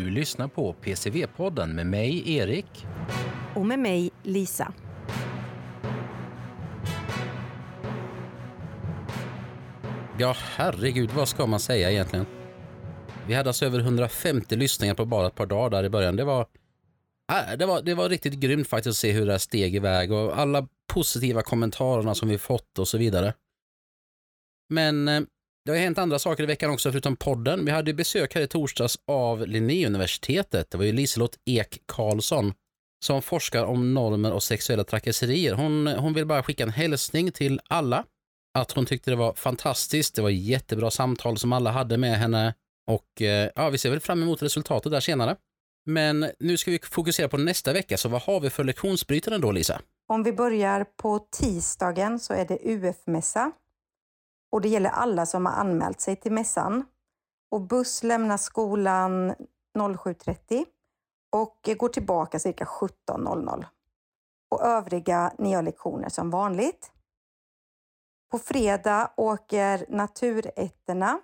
Du lyssnar på PCV-podden med mig, Erik. Och med mig, Lisa. Ja, herregud, vad ska man säga egentligen? Vi hade alltså över 150 lyssningar på bara ett par dagar där i början. Det var, äh, det var, det var riktigt grymt faktiskt att se hur det här steg iväg och alla positiva kommentarerna som vi fått och så vidare. Men eh, det har hänt andra saker i veckan också förutom podden. Vi hade besök här i torsdags av Linnéuniversitetet. Det var ju Liselott Ek Karlsson som forskar om normer och sexuella trakasserier. Hon, hon vill bara skicka en hälsning till alla att hon tyckte det var fantastiskt. Det var jättebra samtal som alla hade med henne och eh, ja, vi ser väl fram emot resultatet där senare. Men nu ska vi fokusera på nästa vecka, så vad har vi för lektionsbrytare då, Lisa? Om vi börjar på tisdagen så är det UF-mässa. Och det gäller alla som har anmält sig till mässan. Och buss lämnar skolan 07.30 och går tillbaka cirka 17.00. Och övriga ni har lektioner som vanligt. På fredag åker naturätterna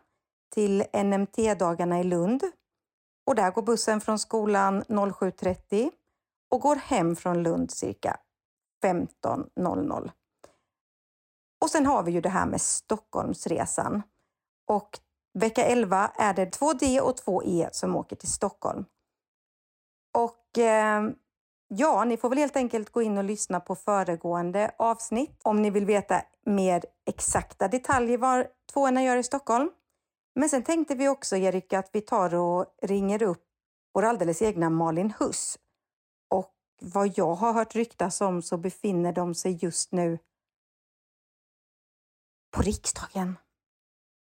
till NMT-dagarna i Lund. Och där går bussen från skolan 07.30 och går hem från Lund cirka 15.00. Och sen har vi ju det här med Stockholmsresan. Och vecka 11 är det 2D och 2E som åker till Stockholm. Och eh, ja, ni får väl helt enkelt gå in och lyssna på föregående avsnitt om ni vill veta mer exakta detaljer vad tvåorna gör i Stockholm. Men sen tänkte vi också, Erik, att vi tar och ringer upp vår alldeles egna Malin Huss. Och vad jag har hört ryktas om så befinner de sig just nu på riksdagen.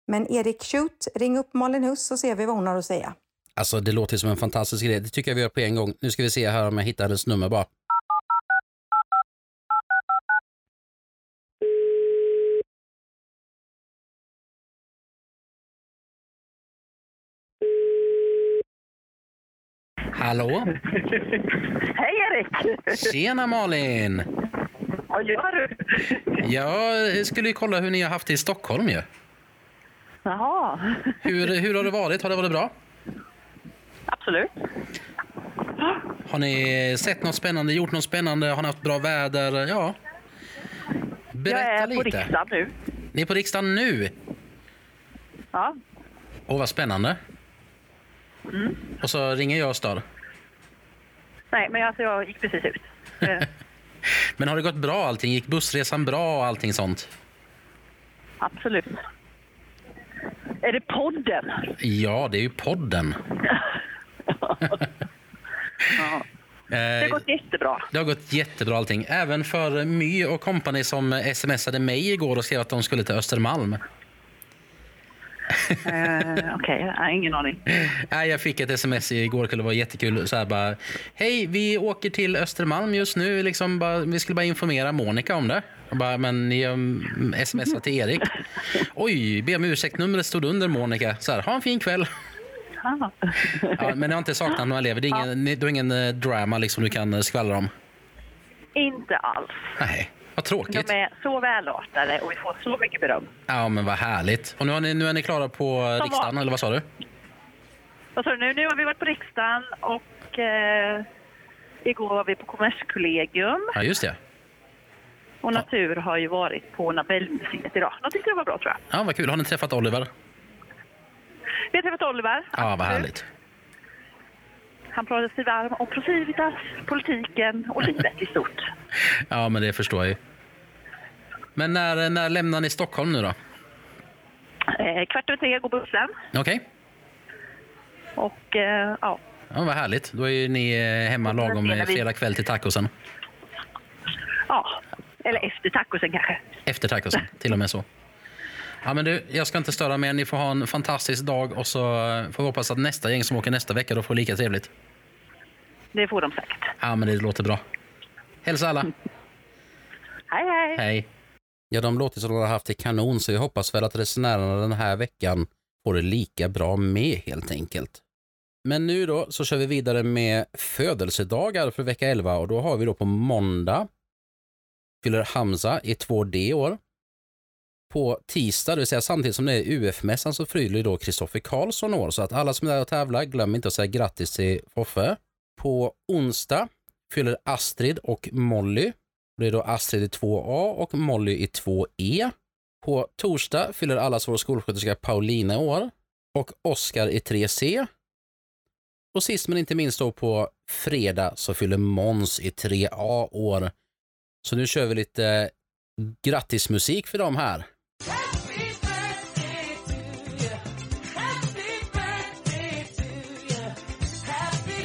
Men Erik, shoot, ring upp Malin Huss så ser vi vad hon har att säga. Alltså det låter som en fantastisk grej. Det tycker jag vi gör på en gång. Nu ska vi se här om jag hittar hennes nummer bara. Hallå? Hej Erik! Tjena Malin! Vad gör du? Jag skulle ju kolla hur ni har haft det i Stockholm ju. Jaha, Hur, hur har det varit? Har det varit bra? absolut. Har ni sett något spännande, gjort något spännande? Har ni haft bra väder? Ja. Berätta jag är lite. på riksdagen nu. Ni är på riksdagen nu? Ja, Åh, vad spännande. Mm. Och så ringer jag och stör. nej men alltså jag gick precis ut. Eh, Men har det gått bra allting? Gick bussresan bra och allting sånt? absolut. Är det podden? Ja, det är ju podden. Ja. Det har Eh, gått jättebra. det har gått jättebra allting. Även för My och company som smsade mig igår och skrev att de skulle till Östermalm. Eh, Okej, har ingen aning. Nej, jag fick ett sms igår kväll, det var jättekul. Så här bara, Hej, vi åker till Östermalm just nu. Liksom bara, vi skulle bara informera Monica om det. Jag bara, men ni smsat till Erik. Oj, be om ursäkt, numret stod under Monica. Så här, ha en fin kväll. Ja, men jag har inte saknat några elever. Det är ingen, du har ingen eh, drama liksom du kan eh, skvallra om? Inte alls. Nej, vad De tråkigt. är så välartade och vi får så mycket beröm. Ja, men vad härligt. Och nu, har ni, nu är ni klara på eh, riksdagen, eller vad sa du? Vad sa du nu? Nu har vi varit på riksdagen och eh, igår var vi på Kommerskollegium Ja, just det. och Natur har ju varit på Nobelmuseet idag. De tyckte det var bra tror jag. Ja, vad kul. Har ni träffat Oliver? Vi har träffat Oliver. Ja, vad härligt. Han pratade sig varm om Procivitas, politiken och livet i stort. Ja, men det förstår jag ju. Men när, när lämnar ni Stockholm nu då? Eh, kvart över tre går bussen. Okej. Och eh, ja, Ja, vad härligt. Då är ni eh, hemma lagom eh, fredag kväll till tacosen. ja, eller efter tacosen kanske. Efter tacosen, till och med så. Ja, men du, jag ska inte störa mer. Ni får ha en fantastisk dag och så eh, får vi hoppas att nästa gäng som åker nästa vecka då får lika trevligt. Det får de säkert. Ja, men det låter bra. Hälsa alla. Hej, hej! Hej. Ja, de låter som de har haft det kanon, så jag hoppas väl att resenärerna den här veckan får det lika bra med helt enkelt. Men nu då så kör vi vidare med födelsedagar för vecka 11 och då har vi då på måndag fyller Hamza i 2D år. på tisdag, det vill säga samtidigt som det är UF-mässan så fyller då Kristoffer Karlsson år. Så att alla som är där och tävlar, glöm inte att säga grattis till Foffe. På onsdag fyller Astrid och Molly. Det är då Astrid i 2A och Molly i 2E. På torsdag fyller allas vår skolsköterska Paulina år och Oskar i 3C. Och sist men inte minst då på fredag så fyller Måns i 3A år. Så nu kör vi lite grattismusik för dem här.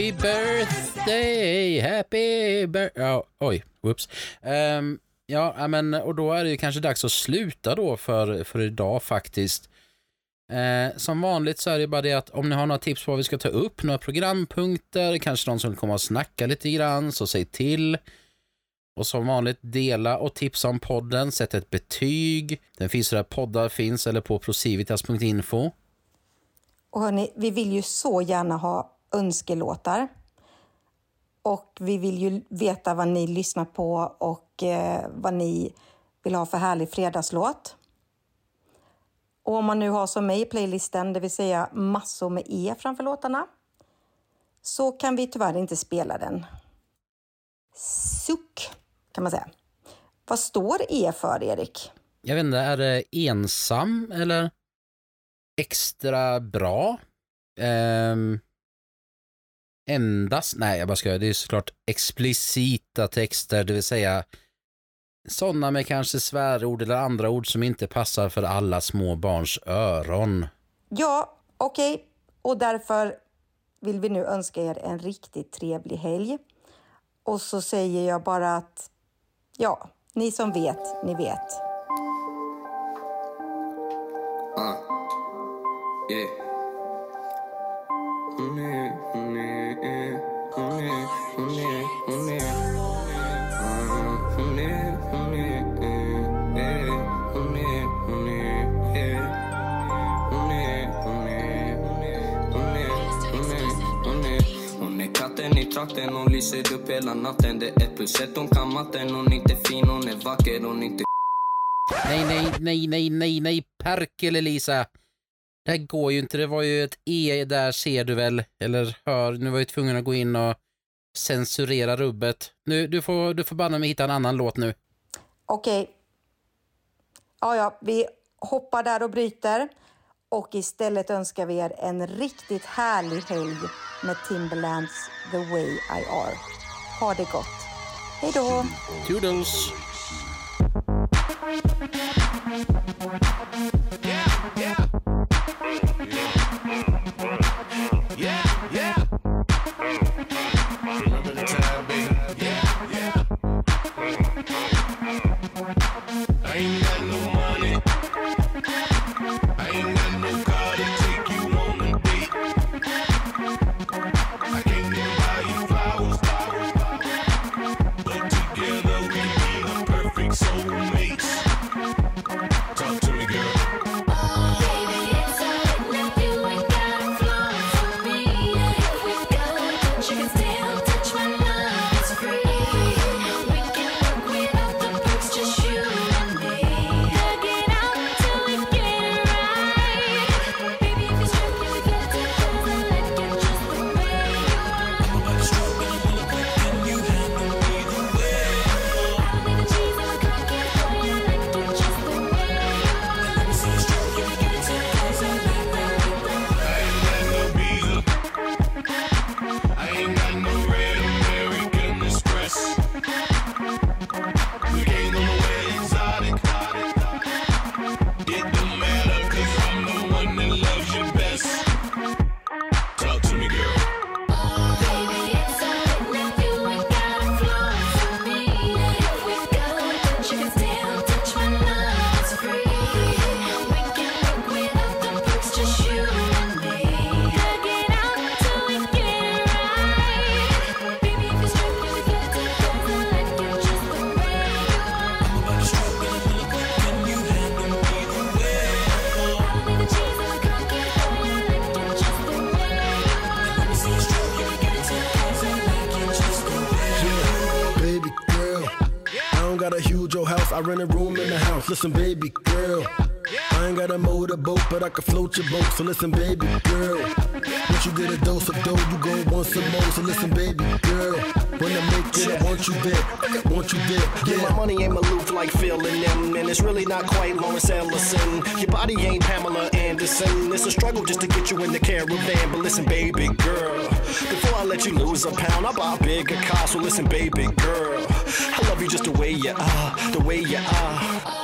Happy birthday, happy birthday. Ja, oj, whoops. Um, ja, men och då är det ju kanske dags att sluta då för, för idag faktiskt. Eh, som vanligt så är det bara det att om ni har några tips på vad vi ska ta upp, några programpunkter, kanske någon som kommer och snacka lite grann, så säg till. Och som vanligt, dela och tipsa om podden, sätt ett betyg. Den finns där poddar finns eller på procivitas.info. Och hörni, vi vill ju så gärna ha önskelåtar. Och vi vill ju veta vad ni lyssnar på och eh, vad ni vill ha för härlig fredagslåt. Och om man nu har som mig i playlisten, det vill säga massor med E framför låtarna, så kan vi tyvärr inte spela den. Suck, kan man säga. Vad står E för, Erik? Jag vet inte, är det ensam eller extra bra? Um, endast, nej jag bara ska, det är såklart explicita texter, det vill säga sådana med kanske svärord eller andra ord som inte passar för alla små barns öron. Ja, okej. Okay. Och därför vill vi nu önska er en riktigt trevlig helg. Och så säger jag bara att, ja, ni som vet, ni vet. Uh. Yeah. Mm, ah, eh, eh. trakten Hon lyser upp hela natten. Det är ett plus ett, hon kan matten. Hon är inte fin, hon är vacker, hon är inte Nej, nej, nej, nej, nej, nej, Perkele Lisa. Det här går ju inte, det var ju ett E där ser du väl, eller hör, nu var jag tvungen att gå in och censurera rubbet. Nu, du får, du får banna mig hitta en annan låt nu. Okej. Okay. Ja, ja, vi hoppar där och bryter och istället önskar vi er en riktigt härlig helg med Timberlands The Way I Are. Ha det gott. Hej då! Toodles! got a huge old house. I rent a room in the house. Listen, baby girl. I ain't got a motorboat, but I can float your boat. So listen, baby girl. Once you get a dose of dough, you go want some more. So listen, baby girl. When I make it, I want you there. I want you there. Yeah, my money ain't Maloof like Phil and them, and it's really not quite Lawrence Ellison. Your body ain't Pamela Anderson. It's a struggle just to get you in the caravan. But listen, baby girl, before I let you lose a pound, I'll buy a bigger car. So listen, baby girl, I love you just the way you are, the way you are.